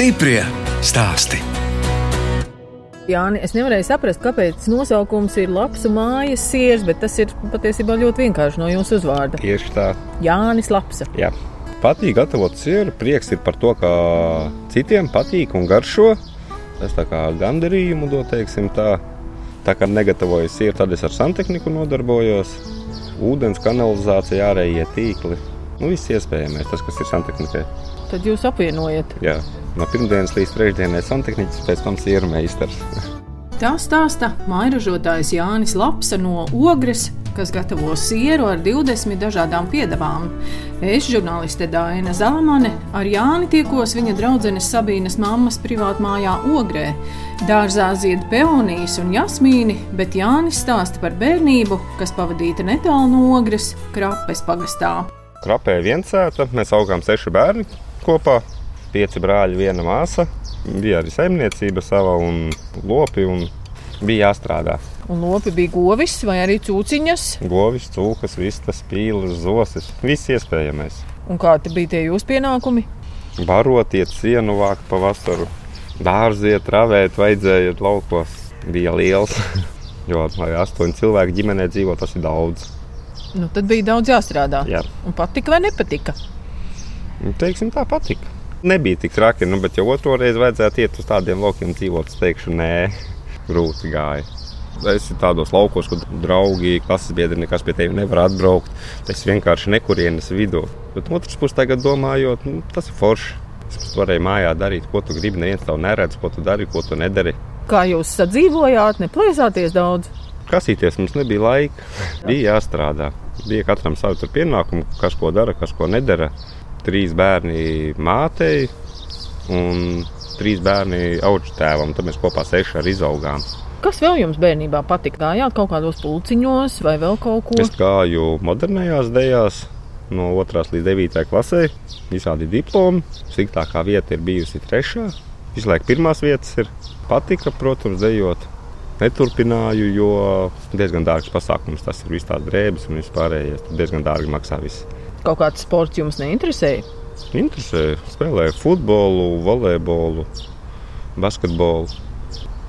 Stiprie stāsti. Jāni, es nevarēju saprast, kāpēc nosaukums ir labs un mājas siers, bet tas ir patiesībā ļoti vienkārši no jūsu uzvārda. Tieši tā. Jānis Lapsa. Jā. Patīk gatavot sieru. Prieks ir par to, ka citiem patīk un garšo. Es tā kā gandarījumu dodu, teiksim tā. Tā kā negatavoju sieru, tad es ar santehniku nodarbojos. Ūdens kanalizācija, ārējie tīkli. Nu, viss iespējamais, tas, kas ir santehnikai. Tad jūs apvienojat. Jā. No pirmdienas līdz trešdienai santehniķis, pēc tam sieru meistars. Tā stāsta mairažotājs Jānis Lapsa no Ogres, kas gatavo sieru ar 20 dažādām piedevām. Es, žurnāliste Dāna Zalamane, ar Jāni tiekos viņa draudzenes Sabīnas mammas privātmājā Ogrē. Dārzā zied peonijas un jasmīni, bet Jānis stāsta par bērnību, kas pavadīta netālu no Ogres, Krapes pagastā. Krapē viensēta, mēs augām seši bērni kopā, pieci brāļi, viena māsa. Bija arī saimniecība sava un lopi, un bija jāstrādā. Un lopi bija govis vai arī cūciņas. Govis, cūkas, vistas, pīles, zosis, viss iespējamais. Un kādi bija tie jūsu pienākumi? Barot, iet sienu vākt pavasaru, dārziet, ravēt, vajadzēja laukos. Bija liels, jo lai astoņi cilvēki ģimenē dzīvo, tas ir daudz. Nu, tad bija daudz jāstrādā. Jā. Un patika vai nepatika? Nu, Teiksim, tā patika. Nebija tik traki, nu, bet jau otru reizi vajadzētu iet uz tādiem laukiem dzīvot. Es teikšu, nē, grūti gāja. Es esmu tādos laukos, kur draugi, klases biedri nekas pie tevis nevar atbraukt. Tas vienkārši nekurienes vidū. Bet otrs puses tagad domājot, nu, tas ir forši. Es varēju mājā darīt, ko tu gribi. Neviens tev neredz, ko tu dari, ko tu nedari. Kā jūs sadzīvojāt, neplēsāties daudz? Kasīties mums nebija laika. Bija jāstrādā. Bija katram savi pienākumi, kas ko dara, kas ko nedara. Trīs bērni mātei un trīs bērni tēvam. Tad mēs kopā seši arī izaugām. Kas vēl jums bērnībā patika? Gājāt kaut kādos pulciņos vai vēl kaut ko? Es gāju modernajās dejās. No 2. līdz 9. klasē visādi diplomi. Sliktākā vieta ir bijusi trešā. Visu laiku pirmās vietas ir. Patika, protams, dejot. Neturpināju, jo diezgan dārgs pasākums. Tas ir viss tās drēbes un viss pārējais. Tad diezgan dārgi maksā viss. Kaut kāds sports jums neinteresēja? Interesē, spēlēju futbolu, volejbolu, basketbolu.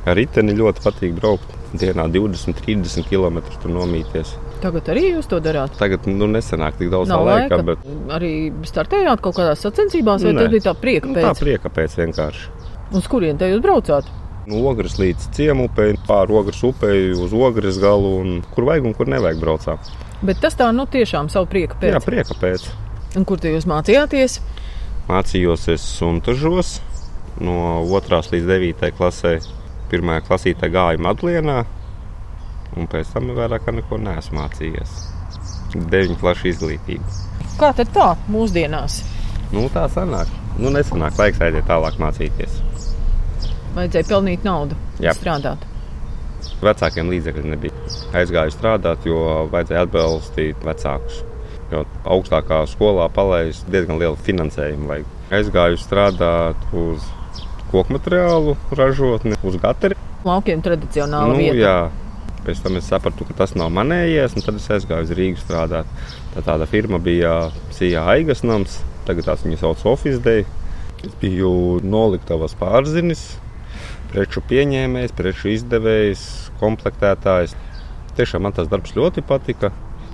Ar riteni ļoti patīk braukt. Dienā 20, 30 km tur nomīties. Tagad arī jūs to darāt. Tagad nu, nesenāk tik daudz Nav laika, laika. bet Arī startējāt kaut kādās sacensībās, vai Nē. tas bija tā prieka nu, tā pēc? prieka pēc vienkārši. Uz kurien te jūs braucāt? No ogres līdz ciemupei, pāri ogres upei, uz ogres galu, un kur vajag un kur nevajag braucām. Bet tas tā nu tiešām savu prieku pēc. Jā, prieka pēc. Un kur te jūs mācījāties? Mācījos es Suntažos no 2. līdz 9. klasē. Pirmā klasītē gāju Madlienā, un pēc tam vairāk neko neesmu mācījies. Deviņu klašu izglītību. Kā tad tā mūsdienās? Nu, tā sanāk. Nu, nesanāk, laiks aiziet tālāk mācīties. Vajadzēja pelnīt naudu, Jā. strādāt. Vecākiem līdzekļiem nebija. Aizgāju strādāt, jo vajadzēja atbalstīt vecākus. Jo augstākā skolā palaist diezgan lielu finansējumu. Vajag. Aizgāju strādāt uz koku materiālu ražotni, uz gateri. Laukiem tradicionāla Nu, vieta. jā. Pēc tam es sapratu, ka tas nav manējais, un tad es aizgāju uz Rīgas strādāt. Tā tāda firma bija Sijā Aigas nams, tagad tās viņa sauc Office Day. Es biju noliktavas pārzinis, preču pieņēmējs, preču izdevējs, komplektētājs. Tiešām man tas darbs ļoti patika.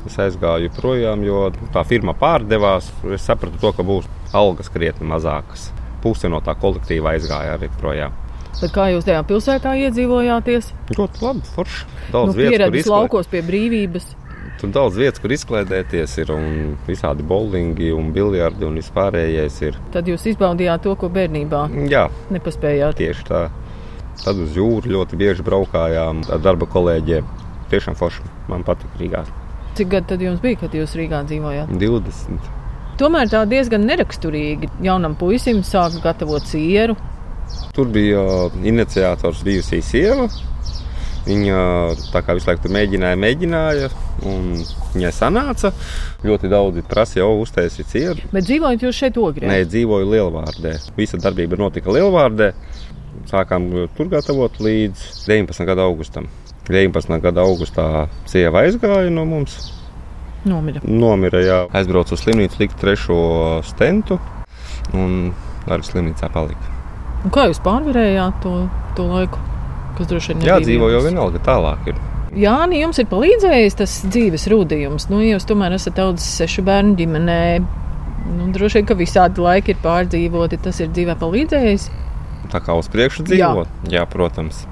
Es aizgāju projām, jo tā firma pārdevās. Es sapratu, to, ka būs algas krietni mazākas. Puse no tā kolektīva aizgāja arī projām. Bet kā jūs tajā pilsētā iedzīvojāties? Ļoti labi, forši. Daudz Nu, vietas, kur izklāt- laukos pie brīvības. Tur daudz vietas, kur izklaidēties, ir un visādi bowlingi un biljardi un vispārējais ir. Tad jūs izbaudījāt to, ko bērnībā Jā, nepaspējāt. tieši tā. Tad uz jūru ļoti bieži braukājām ar darba kolēģiem. Tiešām forši. Man patīk Rīgā. Cik gadi tad jums bija, kad jūs Rīgā dzīvojāt? 20. Tomēr tā diezgan neraksturīgi. Jaunam puisim sāk gatavot sieru. Tur bija iniciators bijusī sieva. Viņa tā kā visu laiku tur mēģināja, mēģināja, un viņai sanāca. Ļoti daudzi prasīja, jau uztaisīt sieru. Bet dzīvojat jūs šeit ogrē? Nē, dzīvoju Lielvārdē. Visa darbība notika Lielvārdē. Sākām tur gatavot līdz 19. gada augustam. 19. gada augustā sieva aizgāja no mums. Nomira. Nomira, jā, aizbrauca uz slimnīcu, lika trešo stentu un arī slimnīcā palika. Un kā jūs pārvarējāt to, to laiku? Kas droši vien Jā, nebija dzīvo jau vienalga tālāk. Ir. Jāni, jums ir palīdzējis tas dzīves rūdījums. Nu, jūs tomēr esat audzis sešu bērnu ģimenē. Nu, droši vien, ka visādi laiki ir pārdzīvoti. Tas ir dzīvē palīdzējis. Tā kā uz priekšu dzīvot, jā. jā, protams.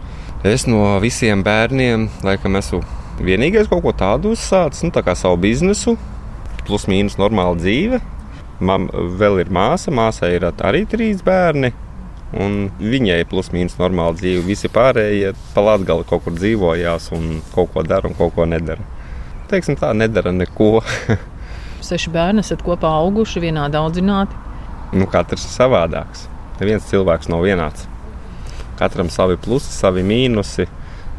Es no visiem bērniem, laikam, esmu vienīgais kaut ko tādu uzsācis, nu, tā kā savu biznesu, plus mīnus normāla dzīve. Man vēl ir māsa, māsai ir arī trīs bērni. Un viņai ir plus mīnus normāla dzīve. Visi pārējie pa Latviju kaut kur dzīvojās un kaut ko dara un kaut ko nedara. Teiksim, tā nedara neko. Seši bērni esat kopā auguši, vienādi audzināti. nu, katrs ir savādāks. Neviens cilvēks nav vienāds. Katram savi plusi, savi mīnusi.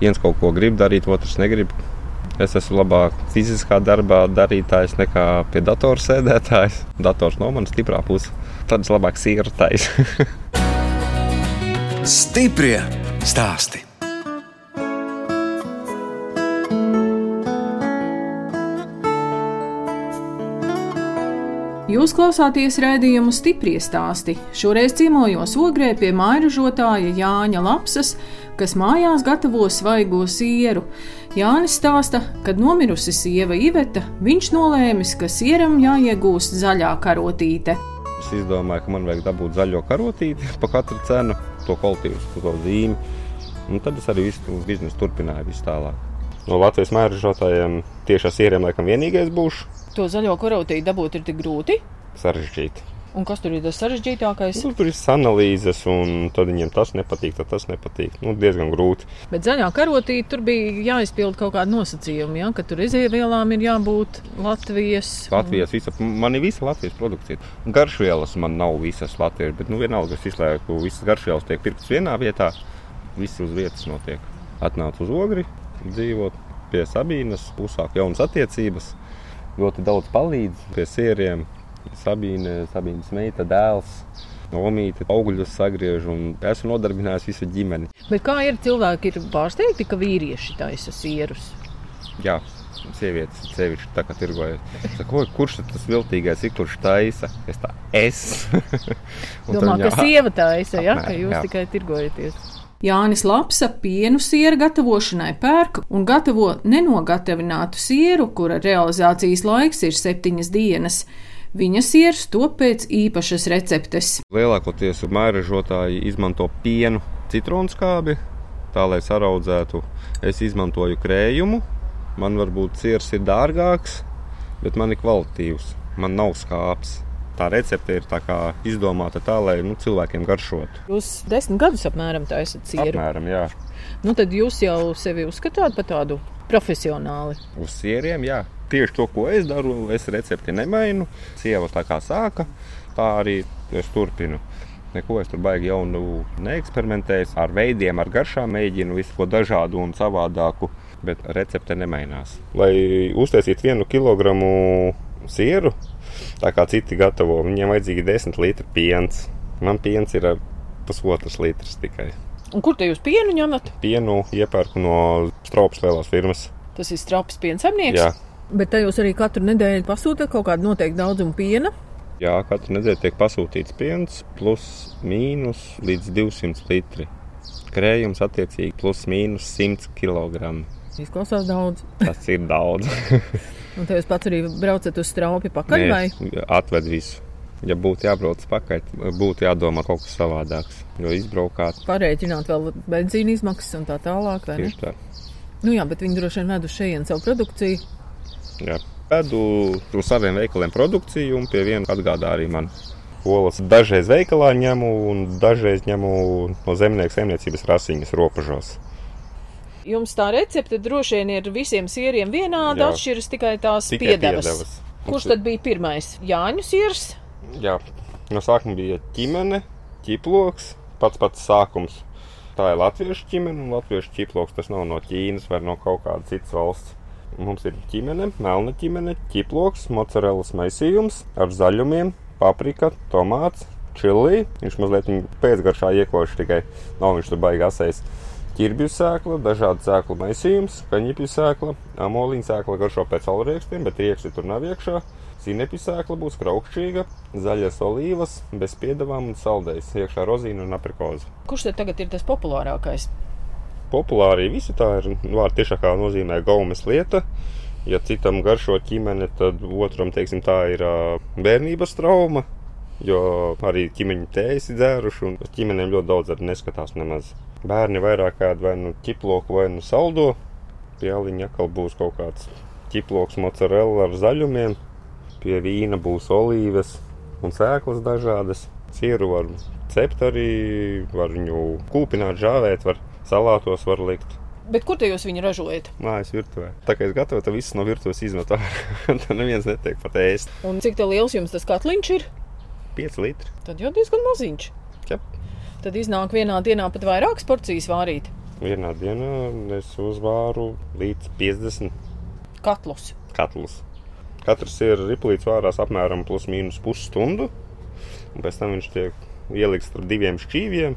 Viens kaut ko grib darīt, otrs negrib. Es esmu labāk fiziskā darbā darītājs nekā pie datora sēdētājs. Dators nav mana stiprā puse. Tad es labāk sīru taisu. Stiprie stāsti. Jūs klausāties raidījumu stipri stāstī. Šoreiz ciemojos ogrē pie mairažotāja Jāņa Lapsas, kas mājās gatavo svaigo sieru. Jānis stāsta, kad nomirusi sieva Iveta, viņš nolēmis, ka sieram jāiegūst zaļā karotīte. Es izdomāju, ka man vajag dabūt zaļo karotīti par katru cenu, to kvalitīvu, to zīmi. Un tad es arī visu biznesu turpināju vis tālāk. No Latvijas mēražotājiem tieši ar sieriem laikam vienīgais būšu To zaļo karotīti dabūt ir tik grūti. sarežģīti. Un kas tur ir tas sarežģītākais? Nu, tur ir analīzes, un tad viņiem tas nepatīk, tad tas nepatīk. Nu, diezgan grūti. Bet zaļā karotīte tur bija jāizpild kaut kāda nosacījuma, ja? ka tur izēvielām ir jābūt Latvijas. Latvijas visa, man ir visa Latvijas produkcija. Garšvielas man nav visas Latvijas, bet nu, vienalga, es izslēgu, visas garšvielas tiek pirktas vienā vietā. Viss uz vietas notiek. Atnāc uz ogri, dzīvot pie Sabīnas, uzsākt jaunas attiecības. Ļoti daudz palīdz pie sieriem. Sabīne, Sabīnas meita, dēls. Omīte augļus sagriež un esmu nodarbinājis visu ģimeni. Bet kā ir cilvēki ir pārsteigti, ka vīrieši taisa sierus? Jā, sievietes sevišķi tā kā tirgojas. Saku, "Oi, kurš tas viltīgais ir, kurš taisa? Es tā, es. Un tad Domā, viņa, ka sieva taisa, ja? ka Apmēram, jūs jā. tikai tirgojaties. Jānis Lapsa pienu sieru gatavošanai pērk un gatavo nenogatavinātu sieru, kura realizācijas laiks ir septiņas dienas. Viņa sieras top pēc īpašas receptes. Lielākoties mairažotāji izmanto pienu, citronu skābi, tā lai saraudzētu. Es izmantoju krējumu. Man varbūt siers ir dārgāks, bet man ir kvalitīvs. Man nav skāps. Tā recepte ir tā izdomāta tā, lai nu, cilvēkiem garšotu. Jūs desmit gadus apmēram taisat sieru. Apmēram, jā. Nu, tad jūs jau sevi uzskatāt par tādu profesionāli. Uz sieriem, jā. Tieši to, ko es daru, es recepti nemainu. Sieva tā kā sāka, tā arī es turpinu. Neko es tur baigi jaunu neeksperimentēju. Ar veidiem, ar garšām mēģinu visu ko dažādu un savādāku, bet recepte nemainās. Lai uztaisītu vienu kilogramu sieru, tā kā citi gatavo, viņiem vajadzīgi 10 litri piens. Man piens ir ap pusotras litras tikai. Un kur te jūs pienu ņemat? Pienu iepērku no stropas lielās firmas. Tas ir straps piensaimnieks. Jā. Bet te jūs arī katru nedēļu pasūtāt kaut kādu noteiktu daudzumu piena. Jā, katru nedēļu tiek pasūtīts piens, plus mīnus līdz 200 litri. Krējums attiecīgi plus mīnus 100 kg. Izklausās daudz. Tas ir daudz. Un jūs pats arī braucat uz straupi pakaļ? Nē, atved visu. Ja būtu jābrauc pakaļ, būtu jādomā kaut kas savādāks. Jo izbraukāt Parēķināt vēl benzīna izmaksas un tā tālāk. tieši tā. Nu jā, bet viņi droši vien ved uz šejienes savu produkciju. Jā. Vedu uz saviem veikaliem produkciju, un pie viena atgādā arī man. Olas dažreiz veikalā ņemu, un dažreiz ņemu no zemnieku saimniecības rasiņas robežos. Jums tā recepte droši vien ir visiem sieriem vienāda, Jā. atšķiras tikai tās Tikai piedevas. piedevas. Kurš tad bija pirmais? Jāņu siers? Jā, no sākuma bija ķimene, ķiploks, pats pats sākums. Tā ir latviešu ķimene, un latviešu ķiploks tas nav no Ķīnas vai no kaut kādas citas valsts. Mums ir ķimene, melna ķimene, ķiploks, mozzarellas maisījums ar zaļumiem, paprika, tomāts, čili. Viņš mazliet pēcgaršā iekoši tikai nav viņš tur baigi asais. Ķirbju sēkla, dažādu sēklu maisījums, kaņepju sēkla, amoliņa sēkla garšo pēc alriekstiem, bet rieksti tur nav iekšā. Zinepju sēkla būs kraukšķīga, zaļas olīvas, bez piedevām un saldējas, iekšā rozīna un aprikoze. Kurš tad tagad ir tas populārākais? Populāri visi tā ir vārds tiešākā nozīmē gaumes lieta. Ja citam garšo ķimene, tad otram, teiksim, tā ir bērnības trauma. Jo arī ķīmeņi tējas ir dzēruši, un uz ķīmenēm ļoti daudz arī neskatās nemaz. Bērni vairāk ēd vai nu ķiploku, vai nu saldo. Pie aliņa atkal būs kaut kāds ķiploks, mozzarella ar zaļumiem. Pie vīna būs olīves un sēklas dažādas. Sieru var cept arī, var viņu kūpināt, žāvēt, var salātos var likt. Bet kur te jūs viņu ražojat? Mājas virtuvē. Tā kā es gatavoju, tad viss no virtuves izmet ārā. Tad neviens netiek pat ēst. Un cik liels jums tas katliņš ir? 5 litri. Tad jau diezgan maziņš. Jā. Tad iznāk vienā dienā pat vairākas porcijas vārīt Vienā dienā es uzvāru līdz 50 katlus. katlus. Katrs ir riplīts vārās apmēram plus mīnus pusstundu. un Pēc tam viņš tiek ielikts ar diviem šķīviem.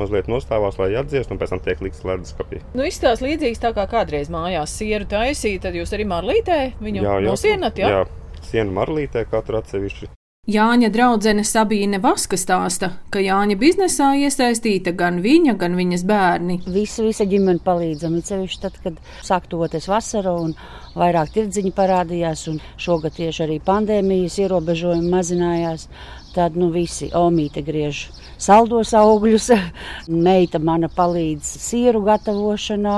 Mazliet nostāvās, lai atdziest, un pēc tam tiek likts leduskapī. Nu, izstāsta līdzīgs tā kā kādreiz mājās sieru taisīja, tad jūs arī marlītē viņu nosienat, jā? jā. Sienu marlītē katru atsevišķi. Jāņa draudzene Sabīne Vaska stāsta, ka Jāņa biznesā iesaistīta gan viņa, gan viņas bērni. Visa, visa ģimene palīdzam. Ir sevišķi tad, kad sāk tuvoties vasara un vairāk tirdziņi parādījās, un šogad tieši arī pandēmijas ierobežojumi mazinājās. Tad nu visi omīte griež saldos augļus, meita mana palīdz sieru gatavošanā,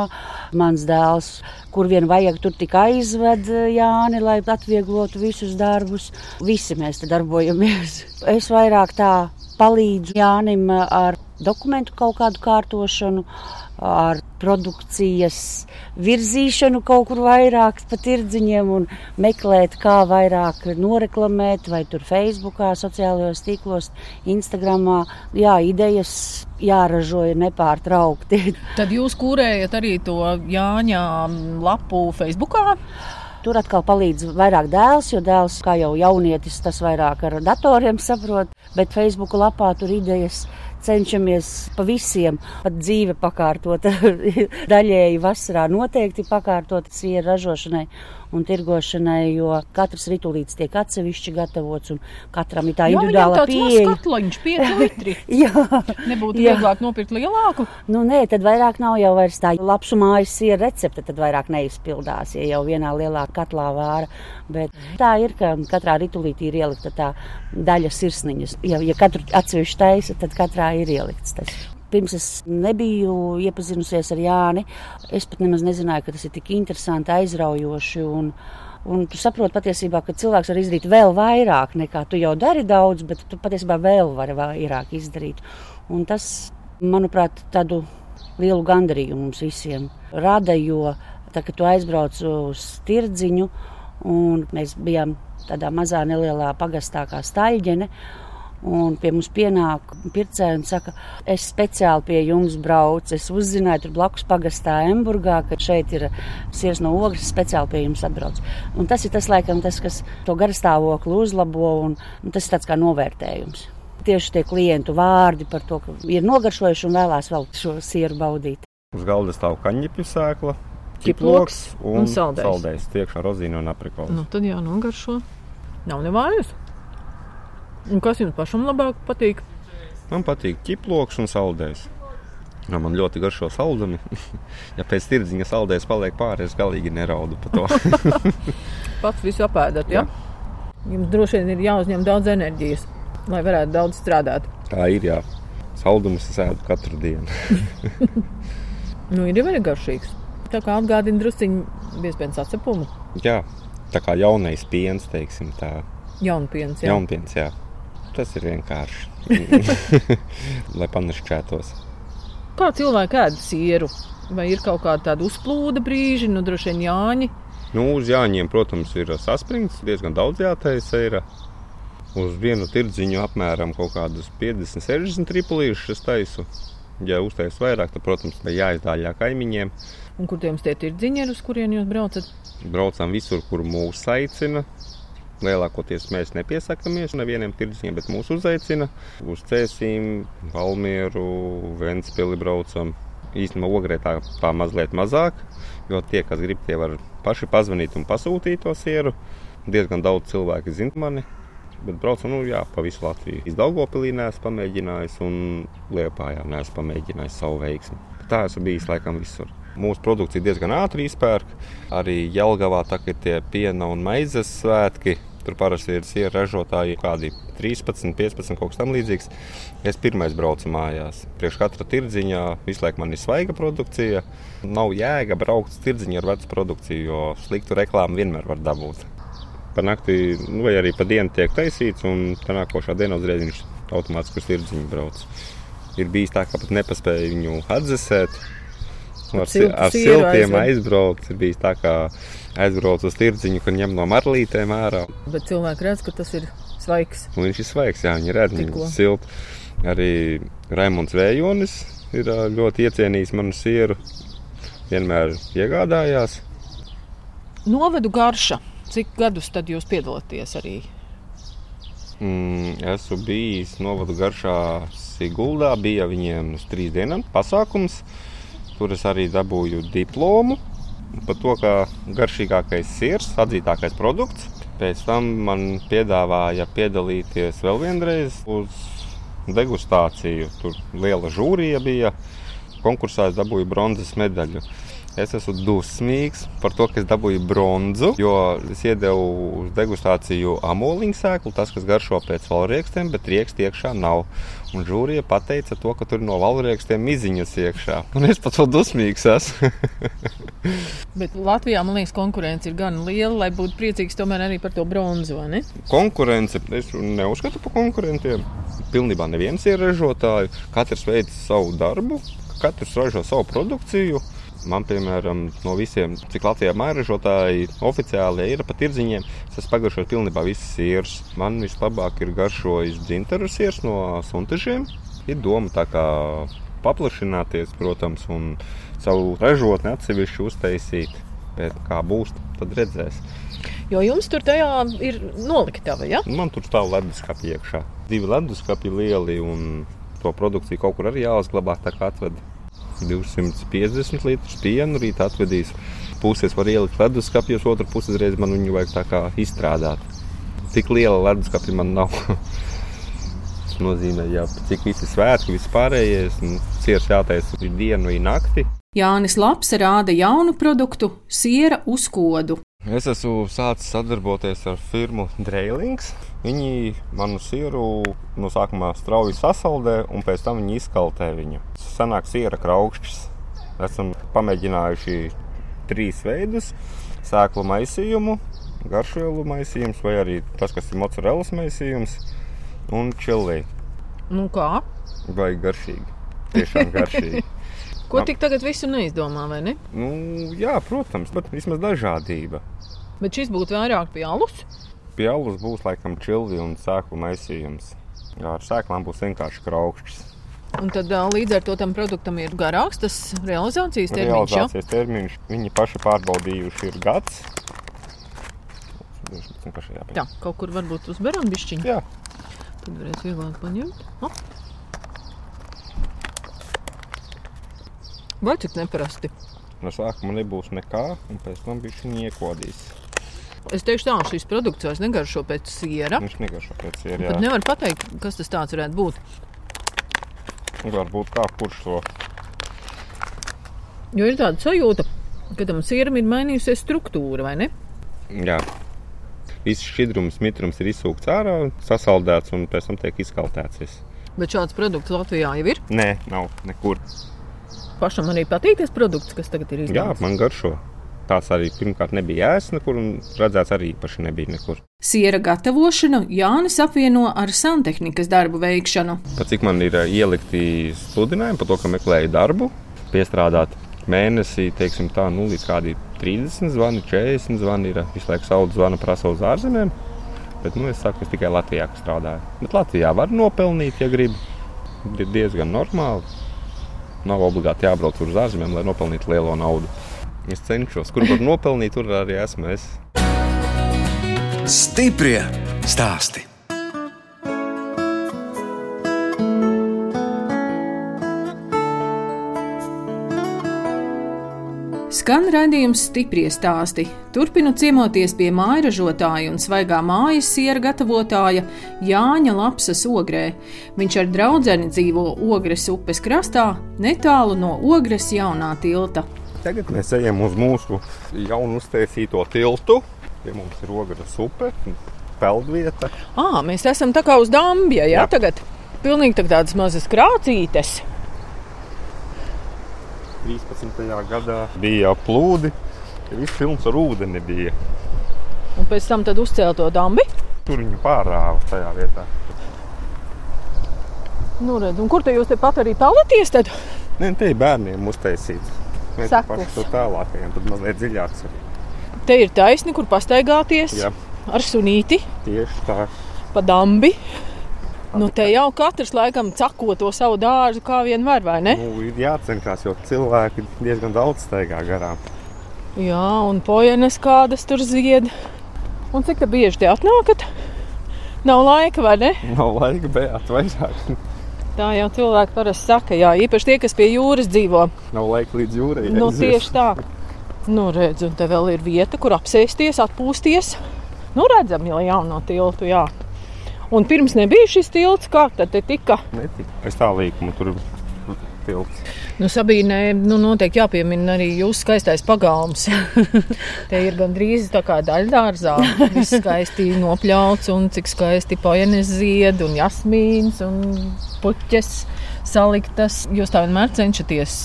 mans dēls, kur vien vajag, tur tik aizved Jāni, lai atvieglotu visus darbus. Visi mēs te darbojamies. Es vairāk tā palīdzu Jānim ar dokumentu kaut kādu kārtošanu, ar produkcijas virzīšanu kaut kur vairāk pa tirdziņiem un meklēt, kā vairāk noreklamēt, vai tur Facebookā, sociālajos tīklos, Instagramā. Jā, idejas jāražoja nepārtraukti. Tad jūs kūrējat arī to Jāņa lapu Facebookā? Tur atkal palīdz vairāk dēls, jo dēls, kā jau jaunietis, tas vairāk ar datoriem saprot, bet Facebook lapā tur idejas cenšamies pa visiem, pat dzīve pakārtot, daļēji vasarā noteikti pakārtot sieru ražošanai un tirgošanai, jo katrs ritulīts tiek atsevišķi gatavots un katram ir tā individuāla pieeja. Katlaņš, 5 litri. Jā, Nebūtu Jā. vieglāk nopirkt lielāku. Nu, nē, tad vairāk nav jau vairs tā lapsu mājas siera recepte, tad vairāk neizpildās, ja jau vienā lielā katlā vāra. Bet tā ir, ka katrā ritulītī ir ielikta tā daļa sirsniņas. Ja, ja katru atsevišķi taisa, tad katrā ir ielikts tas. Pirms es nebiju iepazinusies ar Jāni, es pat nemaz nezināju, ka tas ir tik interesanti, aizraujoši. Un, Un tu saproti patiesībā, ka cilvēks var izdarīt vēl vairāk nekā tu jau dari daudz, bet tu patiesībā vēl vari vairāk izdarīt. Un tas, manuprāt, tādu lielu gandarījumu mums visiem rada, jo tā, kad tu aizbrauc uz tirdziņu, un mēs bijām tādā mazā nelielā pagastā kā staļģene, Un pie mums pienāk pircēji un saka, es speciāli pie jums braucu. Es uzzināju, tur blakus pagastā Emburgā, ka šeit ir sirds no ogles, speciāli pie jums atbrauc. Un tas ir tas, laikam, tas, kas to garastāvokli uzlabo, un, un tas ir tāds kā novērtējums. Tieši tie klientu vārdi par to, ka ir nogaršojuši un vēlās vēl šo sieru baudīt. Uz galda stāv kaņepju sēkla, Ķiploks un un saldējs. saldējs. Tiekšā rozīna un aprikola. Nu, tad jā, nogaršo. Nav nevājas. Un kas jums pašam labāk patīk? Man patīk ķiploks un saldējs. Jā, man ļoti garšo saldumi. ja pēc tirdziņa saldējs paliek pāri, es galīgi neraudu par to. Pats visu apēdat, ja? Jums droši vien ir jāuzņem daudz enerģijas, lai varētu daudz strādāt. Tā ir jā. Saldumus es ēdu katru dienu. Nu, ir jau arī garšīgs. Tā kā atgādina drusciņu biezpienas atcepumu. jā, tā kā jaunais piens, teiksim tā. Jaunpiens, jā. Jaunpiens, jā. Tas ir vienkārši. Lai panašķētos. Kā cilvēki ēd sieru? Vai ir kaut kāda tāda uzplūda brīži, nu droši vien Jāņi? Nu, uz Jāņiem, protams, ir saspringts. Diezgan daudz jātaisa ir. Uz vienu tirdziņu apmēram kaut kādus 50, 60 tripulīšus es taisu. Ja uztaisu vairāk, tad, protams, tā jāizdāļā kaimiņiem. Un kur tiem tie ir dziņeri, uz kurien jūs braucat? Braucam visur, kur mūs aicina. Lielākoties mēs nepiesakāmies nevienam tirdziņam, bet mūs uzaicina. Uz Cēsīm, Valmieru, Ventspili braucam. Īstenībā ogrē tā, tā mazliet mazāk, jo tie, kas grib, tie var paši pazvanīt un pasūtīt to sieru. Diezgan daudz cilvēku zina mani. Bet braucu nu, jā, pa visu Latviju. Iz Daugopilī neesmu pamēģinājis un Liepājā neesmu pamēģinājis savu veiksmu. Tā esmu bijis laikam visur. Mūsu produkcija diezgan ātri izpērk. Arī Jelgavā tagad ir piena un maizes svētki. Tur parasti ir sieru ražotāji, kādi 13, 15, kaut kas tamlīdzīgs. Es pirmais braucu mājās. Priekš katra tirdziņā visu laiku man ir svaiga produkcija. Nav jēga braukt uz tirdziņu ar vecu produkciju, jo sliktu reklāmu vienmēr var dabūt. Pa nakti, nu, vai arī pa dienu tiek taisīts, un tā nākošā dienā uzreiz viņš automātiski uz tirdziņu brauc. Ir bijis tā, ka pat nepaspēja viņu atdzesēt. Ar, ar siltiem aizbraukt. Ir bijis tā, ka aizbrauc uz tirdziņu, kur ņem no marlītēm ārā. Bet cilvēki redz, ka tas ir svaigs. Un viņš ir svaigs, jā, viņi redz, viņš ir silts. Arī Raimons Vējonis ir ļoti iecienījis manu sieru. Vienmēr iegādājās. Novadu garša. Cik gadus tad jūs piedalāties arī? Mm, esmu bijis novadu garšā Siguldā. Bija viņiem uz trīs dienām pasākums. Tur es arī dabūju diplomu par to, ka garšīgākais sirs, atzītākais produkts. Pēc tam man piedāvāja piedalīties vēl vienreiz uz degustāciju. Tur liela žūrija bija. Konkursā es dabūju bronzas medaļu. Es esmu dusmīgs par to, ka es dabūju bronzu, jo es iedevu uz degustāciju amoliņu sēklu, tas, kas garšo pēc valriekstiem, bet rieksti iekšā nav. Un žūrija pateica to, ka tur no valriekstiem miziņas iekšā. Un es pat vēl dusmīgs esmu. Bet Latvijā, man liekas, konkurence ir gan liela, lai būtu priecīgs tomēr arī par to bronzu. ne? konkurence. Es neuzskatu par konkurentiem. Pilnībā neviens ir ražotājs. Katrs veic savu darbu, katrs ražo savu produkciju. Man, piemēram, no visiem, cik Latvijā mairažotāji oficiāli ir pa tirdziņiem, es pagašojis pilnībā visas sirds. Man vislabāk ir garšojis dzintaru sirds no suntažiem. Ir doma tā kā paplašināties, protams, un savu ražotni atsevišķi uztaisīt. Bet kā būs, tad redzēs. Jo jums tur tajā ir noliktava, ja? Man tur stāv leduskapi iekšā. Divi leduskapi lieli, un to produkciju kaut kur arī jāuzglabā. Tā kā atved 250 litrus pienu, rīt atvedīs. Puses var ielikt leduskapjos, otru pusi uzreiz man viņu vajag tā kā izstrādāt. Tik liela leduskapja man nav. Tas nozīmē, ja cik visi svētki, viss pārējais, un ciers jātaisa dienu, ir nakti. Jānis Laps rāda jaunu produktu, siera uzkodu. Es esmu sācis sadarboties ar firmu Dreilings. Viņi manu sieru no sākuma strauji sasaldē, un pēc tam viņi izkaltē viņu. Sanāk siera kraukšķis. Esam pamēģinājuši trīs veidus - sēklu maisījumu, garšvielu maisījums, vai arī tas, kas ir mozzarellas maisījums, un čili. Nu kā? Vai garšīgi. Tiešām garšīgi. Ko tik tagad visu neizdomā, vai ne? nu, jā, protams, bet vismaz dažādība. Bet šis būtu vairāk pie alus. Pie alus būs laikam čili un sēklu maisījums. Jā, ar sēklām būs vienkārši kraukšķis. Un tad līdz ar to tam produktam ir garāks tas realizācijas termiņš. Ja? Realizācijas termiņš viņi paši pārbaudījuši ir gads. Tā, kaut kur varbūt uzberam bišķiņu. Jā, Tad varēs vieglāk paņemt. O. Vai cik neparasti? no sākuma nebūs nekā, un pēc tam viņš viņu iekodīs. Es teikšu tā, šis produkts vairs negaršo pēc siera. Viņš negaršo pēc Pat sērijas. nevar pateikt, kas tas tāds varētu būt. Varbūt kā kurš to Jo ir tāda sajūta, ka tam sieram ir mainījusies struktūra, vai ne? Jā. Viss šķidrums, mitrums ir izsūkts ārā, sasaldēts un pēc tam tiek izkaltēts. Bet šāds produkts Latvijā jau ir. Nē, nav nekur. Pašam arī patīk tas produkts, kas tagad ir Jā, izdevies. man garšo. Tās arī pirmkārt nebija ēst nekur, un redzēts arī īpaši nebija nekur. Siera gatavošanu Jānis apvieno ar santehnikas darbu veikšanu. Pat cik man ir ā, ielikti sludinājumi par to, ka meklēju darbu, piestrādāt mēnesī, teiksim, tā, nu, līdz kādiem 30 zvani, 40 zvani ir. Visu laiku sauc zvana prasa uz ārzemēm. Bet nu, es saku, es tikai Latvijā strādāju. Bet Latvijā var nopelnīt, ja grib. Ir diezgan normāli. Nav obligāti jābrauc uz ārzemēm, lai nopelnītu lielo naudu. Es cenšos, kur var nopelnīt, tur arī esmu es. Stiprie stāsti. Skan raidījums stipri stāsti. Turpinu ciemoties pie mājražotāja un svaigā mājas siera gatavotāja Jāņa Lapsas ogrē. Viņš ar draugu dzīvo Ogres upes krastā, netālu no Ogres jaunā tilta. Tagad mēs ejam uz mūsu jaunu uztaisīto tiltu. Pie mums ir Ogres upe, peldvieta. À, mēs esam tā kā uz Dambja, jā, Jā. tagad pilnīgi tā tādas mazas krācītes. 13. gadā bija plūdi, viss pilns ar ūdeni bija. Un pēc tam uzcēla to dambi. Tur viņu pārāva tajā vietā. Nu, redz, kur te jūs tepat arī pelnaties? Tad? Nē, te ir bērniem uztaisīts. Mēs Sekls. paši tur tālākajiem, tad mazliet dziļāks. ir. Te ir taisni, kur pastaigāties Jā, ar sunīti tieši tā. pa dambi. Nu, te jau katrs laikam cako to savu dārzu, kā vien var, vai ne? Nu, ir jācenšas, jo cilvēki diezgan daudz staigā garām. Jā, un pojenes kādas tur zied. Un cik tā bieži te atnākat? Nav laika, vai ne? Nav laika, bet vairāk. Tā jau cilvēki parasti saka, jā, īpaši tie, kas pie jūras dzīvo. Nav laika līdz jūrai. Nu, tieši tā. Nu, redz, un te vēl ir vieta, kur apsēsties, atpūsties. Nu, redzam, jau jauno tiltu, jā. Un pirms nebija šis tilts, kā tad te tika. Netika. Es tā līkumu tur tilts. Nu, Sabīnē, nu, noteikti jāpiemina arī jūsu skaistais pagalms. Te ir gandrīz tā kā daļdārzā. Viss skaisti nopļauts un cik skaisti pojenes zied un jasmīns un puķes saliktas. Jūs tā vienmēr cenšaties.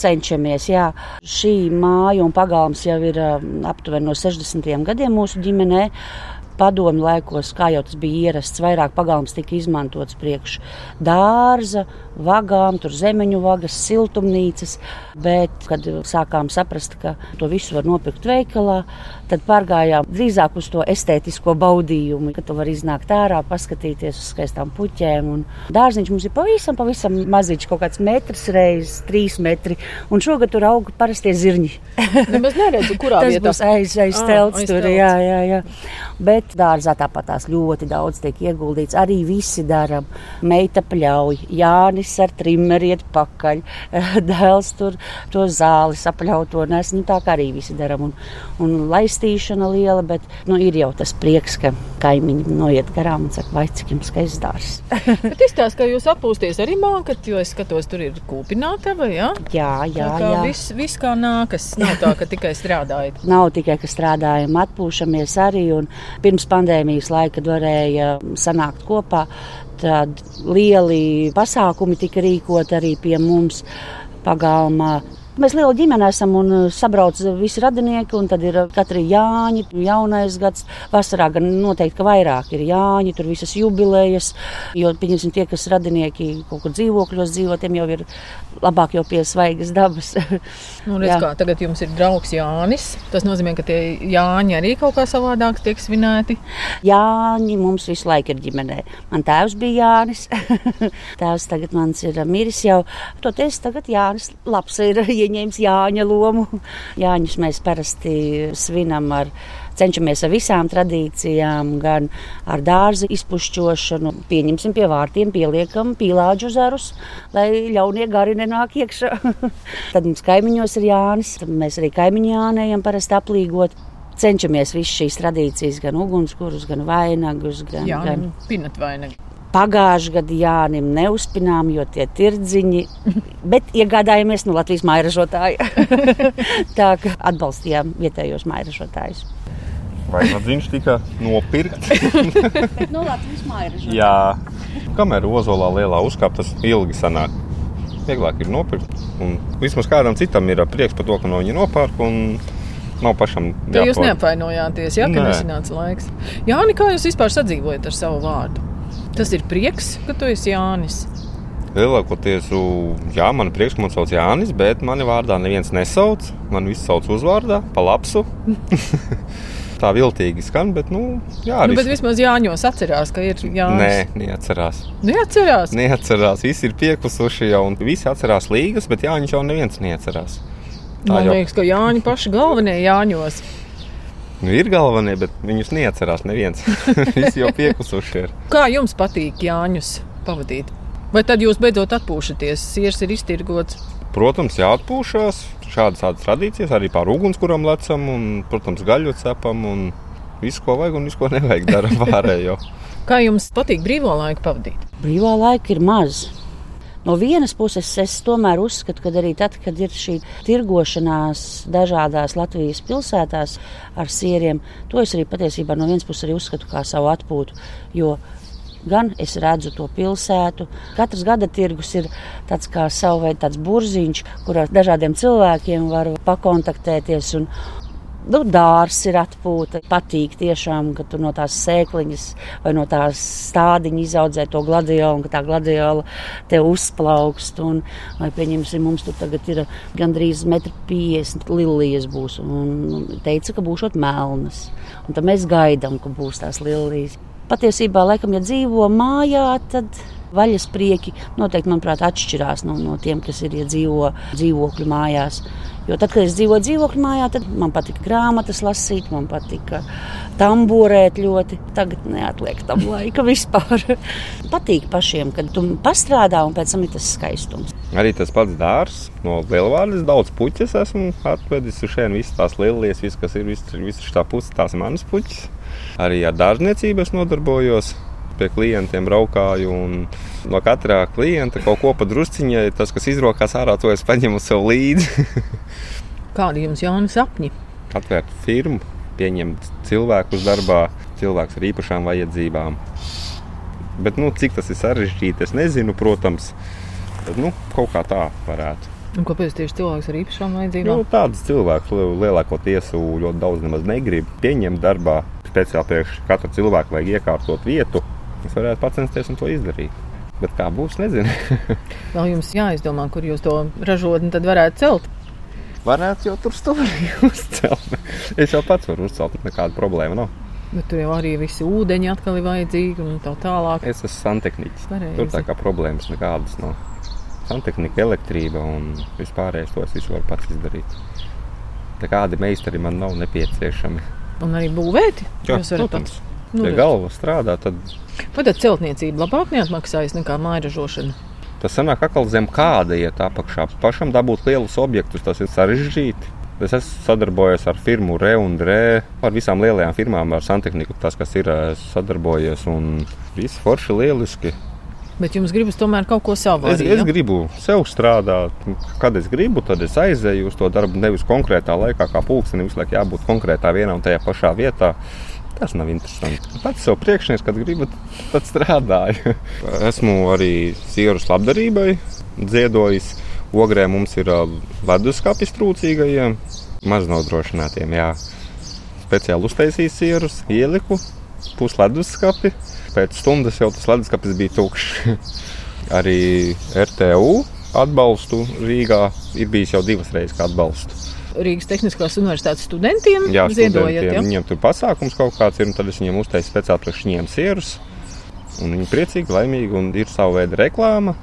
cenšamies. Jā. Šī māja un pagalms jau ir aptuveni no 60. gadiem mūsu ģimenē. Padomju laikos, kā jau tas bija ierasts, vairāk pagalms tika izmantots priekš dārza, vagām, tur zemeņu vagas, siltumnīcas. Bet, kad sākām saprast, ka to visu var nopirkt veikalā, tad pārgājām drīzāk uz to estētisko baudījumu, ka tu vari iznākt ārā, paskatīties uz skaistām puķēm. Un dārziņš mums ir pavisam, pavisam maziņš, kaut kāds metrs reizes trīs metri. Un šogad tur aug parastie zirņi. Nemaz neredzu, kurā Tas vietā. būs aiz, aiz telts. aiz Tur, telts. jā, jā, jā. Bet dārzā tāpat tās ļoti daudz tiek ieguldīts. Arī visi darām. Meita pļauj, Jānis ar trimeri iet pakaļ, dēls tur to zāli sapļauto nes. Nu, tā kā arī visi darām. Un, un laistīšana liela, bet nu, ir jau tas prieks, ka kaimiņi noiet garām un saka, vai cik jums skaists dārzs. Bet izstāst, ka jūs atpūsties arī mākat, jo es skatos, tur ir kūpinātava, jā? jā, jā, kā jā. viss, viss kā nākas. Nav tā, ka tikai strādājat. Nav tikai, ka strādājam, atpūšamies arī. un Pirms pandēmijas laika, kad varēja sanākt kopā, tad lieli pasākumi tika rīkoti arī pie mums pagalmā. Mēs liela ģimene esam un uh, sabrauc visi radinieki, un tad ir uh, katrs Jāņi, jaunais gads. Vasarā gan noteikti, ka vairāk ir Jāņi, tur visas jubilejas, jo, pieņemsim, tie, kas radinieki kaut kur dzīvokļos dzīvo, tiem jau ir labāk jau pie svaigas dabas. Nu, redz, kā, tagad jums ir draugs Jānis. Tas nozīmē, ka tie Jāņi arī kaut kā savādāk tiek svinēti. Jāņi mums visu laiku ir ģimenē. Man tēvs bija Jānis. tēvs tagad mans ir miris jau. Toties tagad Jānis labs ir ieņēmis Jāņa lomu. Jāņus mēs parasti svinam ar. Cenšamies ar visām tradīcijām, gan ar dārza izpušķošanu. Pieņemsim pie vārtiem, pieliekam pīlāģu zarus, lai ļaunie gari nenāk iekšā. Tad mums kaimiņos ir Jānis. Mēs arī kaimiņu Jānējam parasti aplīgot cenšamies visas šīs tradīcijas, gan ugunskurus, gan vainagus. Gan, Jā, gan... nu, pinat vainag. Pagājušajā gadā Jānim neuzpinām, jo tie tirdziņi, bet iegādājāmies no Latvijas mairažotāja. Tā kā atbalstījām vietējos mairažotājus. Vai viņš tika nopirkts? No Latvijas mairažotāja. Jā, kamēr ozolā lielā uzkāpa, tas ilgi sanāk. Vieglāk ir nopirkt. Un vismaz kādam citam ir prieks par to, ka no viņa nopērk. un Nav pašam jūs neapvainojāties, ja, ka Nē. nesanāca laiks. Jāni, kā jūs vispār sadzīvojat ar savu vārdu? Tas ir prieks, ka tu esi Jānis. Lielākoties, jā, man ir prieks, ka man sauc Jānis, bet mani vārdā neviens nesauc. Man viss sauc uzvārdā, pa lapsu. Tā viltīgi skan, bet, nu, jā, Nu, arī. bet vismaz Jāņos atcerās, ka ir Jānis. Nē, neatcerās. Neatcerās. Neatcerās, visi ir piekusuši jau, un visi atcerās līgas, bet Jānis jau neviens neatcerās. Tā Man jau liekas, ka Jāņi paši galvenie Jāņos. Nu, ir galvenie, bet viņus neatcerās neviens. visi jau piekusuši ir. Kā jums patīk Jāņus pavadīt? Vai tad jūs beidzot atpūšaties? Siers ir iztirgots. Protams, jāatpūšas. Šādas tādas tradīcijas arī pār ugunskuram lecam un, protams, gaļu cepam un visu, ko vajag un visu, ko nevajag darām pārējo. Kā jums patīk brīvo laiku pavadīt? Brīvā laika ir maz. No vienas puses, es tomēr uzskatu, ka arī tad, kad ir šī tirgošanās dažādās Latvijas pilsētās ar sieriem, to es arī patiesībā no vienas puses uzskatu kā savu atpūtu. Jo gan es redzu to pilsētu. Katrs gada tirgus ir tāds kā veidu burziņš, kurā dažādiem cilvēkiem var pakontaktēties. Un, Nu, dārsts ir atpūta. Patīk tiešām, ka tu no tās sēkliņas vai no tās stādiņa izaudzē to gladiolu, un ka tā gladiola te uzplaukst. Un, vai, pieņemsim, mums tur tagad ir gandrīz 1,50 m lilijas būs. Un teica, ka būšot melnas. Un tad mēs gaidām, ka būs tās lilijas. Patiesībā, laikam, ja dzīvo mājā, tad vaļas prieki noteikti, manuprāt, atšķirās no, no tiem, kas ir ja dzīvo dzīvokļu mājās. Jo tad, kad es dzīvoju dzīvokļu mājā, tad man patika grāmatas lasīt, man patika tamborēt ļoti. Tagad neatliek tam laika vispār. patīk pašiem, kad tu pastrādā un pēc tam ir tas skaistums. Arī tas pats dārsts no Lielvārdas, daudz puķis esmu atvedis šeit, visas tās lielās, viss, kas ir, visas vis tā puse, tās manas puķis. Arī ar dārzniecību es nodarbojos. Pie klientiem braukāju, un no katra klienta kaut ko padrusciņai, tas, kas izrokās ārā, to es paņemu sev līdzi. Kādi jums jauni sapņi? Atvērt firmu, pieņemt cilvēkus darbā, cilvēkus ar īpašām vajadzībām. Bet, nu, cik tas ir sarežģīti, es nezinu, protams, bet nu, kaut kā tā varētu. Un kāpēc tieši cilvēks ar īpašām vajadzībām? Nu, Tādus cilvēkus lielākoties ļoti daudz nemaz negrib pieņemt darbā. Speciāli priekš katra cilvēka vajag iekārtot vietu. Es varētu pacensties un to izdarīt. Bet kā būs, nezinu. Vēl jums jāizdomā, kur jūs to ražotni tad varētu celt. Varētu jau tur stūrī uzcelt. Es jau pats varu uzcelt, nekāda problēma nav. Bet tur jau arī visi ūdeņi atkal ir vajadzīgi un tā tālāk. Es esmu santehniķis. Tur tā kā problēmas nekādas nav. Santehnika, elektrība un vispārējais to es visu varu pats izdarīt. Kādi meistari man nav nepieciešami. Un arī būvēti. Jā, protams. pats. Nu, ja galva strādā, tad Vai tad celtniecība labāk neatmaksājas nekā mājražošana? tas sanāk atkal zem kāda iet apakšā. Pašam dabūt lielus objektus, tas ir sarežģīti. Es esmu sadarbojies ar firmu Re un Re, ar visām lielajām firmām, ar santehniku, tas, kas ir esmu sadarbojies, un viss forši lieliski. Bet jums gribas tomēr kaut ko savu. Es, arī, es ja? gribu sev strādāt, kad es gribu, tad es aizēju uz to darbu. Nevis konkrētā laikā, kā pulkstenim, visu laiku jābūt konkrētā vienā un tajā pašā vietā. Tas nav interesanti. Pats sev priekšnieks, kad gribu, tad strādāju. Esmu arī sieru labdarībai dziedojis. Ogrē mums ir leduskapis trūcīgajiem, maznodrošinātiem. Jā. Speciāli uztaisīju sierus, ieliku pusleduskapi. Pēc stundas jau tas leduskapis bija tukšs. arī RTU atbalstu Rīgā ir bijis jau divas reizes, kā atbalstu. Rīgas Tehniskās Universitātes studentiem Jā, ziedojat. Ja? Viņiem tur pasākums kaut kāds ir, un tad es viņiem uztaisu speciāli priekš viņiem sierus. Un viņi priecīgi, laimīgi, un ir sava veida reklāma.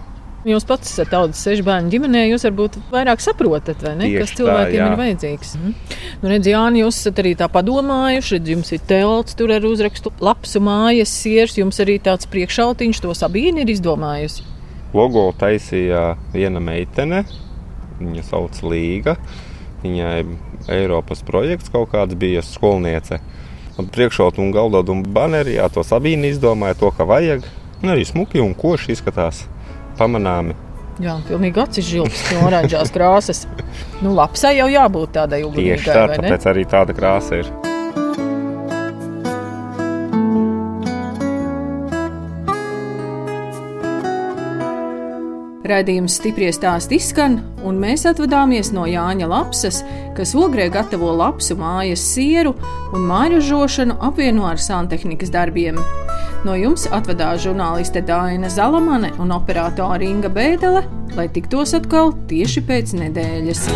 Jūs pats esat tautas sešu bērnu ģimenē, jūs varbūt vairāk saprotat, vai ne, Tieši kas tā, cilvēkiem jā. ir vajadzīgs. Mhm. Nu, redz, Jāni, jūs esat arī tā padomājuši, redz, jums ir telts tur ar uzrakstu labs mājas siers, jums arī tāds priekšautiņš, to Sabīna ir izdomājusi. Logo taisīja viena meitene, viņa sauc Līga. Viņai Eiropas projekts kaut kāds bija skolniece. Priekšaut un galdot un baneri, jā, to Sabīna izdomāja to, ka vajag. Un arī smuki un koši izskatās pamanāmi. Jā, pilnīgi acis žilps, no oranžās krāsas. Nu, lapsai jau jābūt tādai Tieši ugunīgai, tā, vai ne? tāpēc arī tāda krāsa ir. Radījums stipri stāst izskan, un mēs atvadāmies no Jāņa Lapsas, kas ogrē gatavo lapsu mājas sieru un mājražošanu apvieno ar santehnikas darbiem. No jums atvadās žurnāliste Dāna Zalamane un operātore Inga Bēdelē, lai tiktos atkal tieši pēc nedēļas.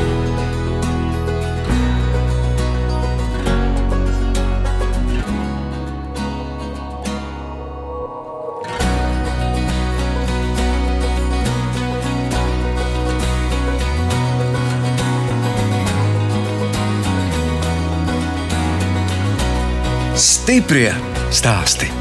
Stiprie stāsti.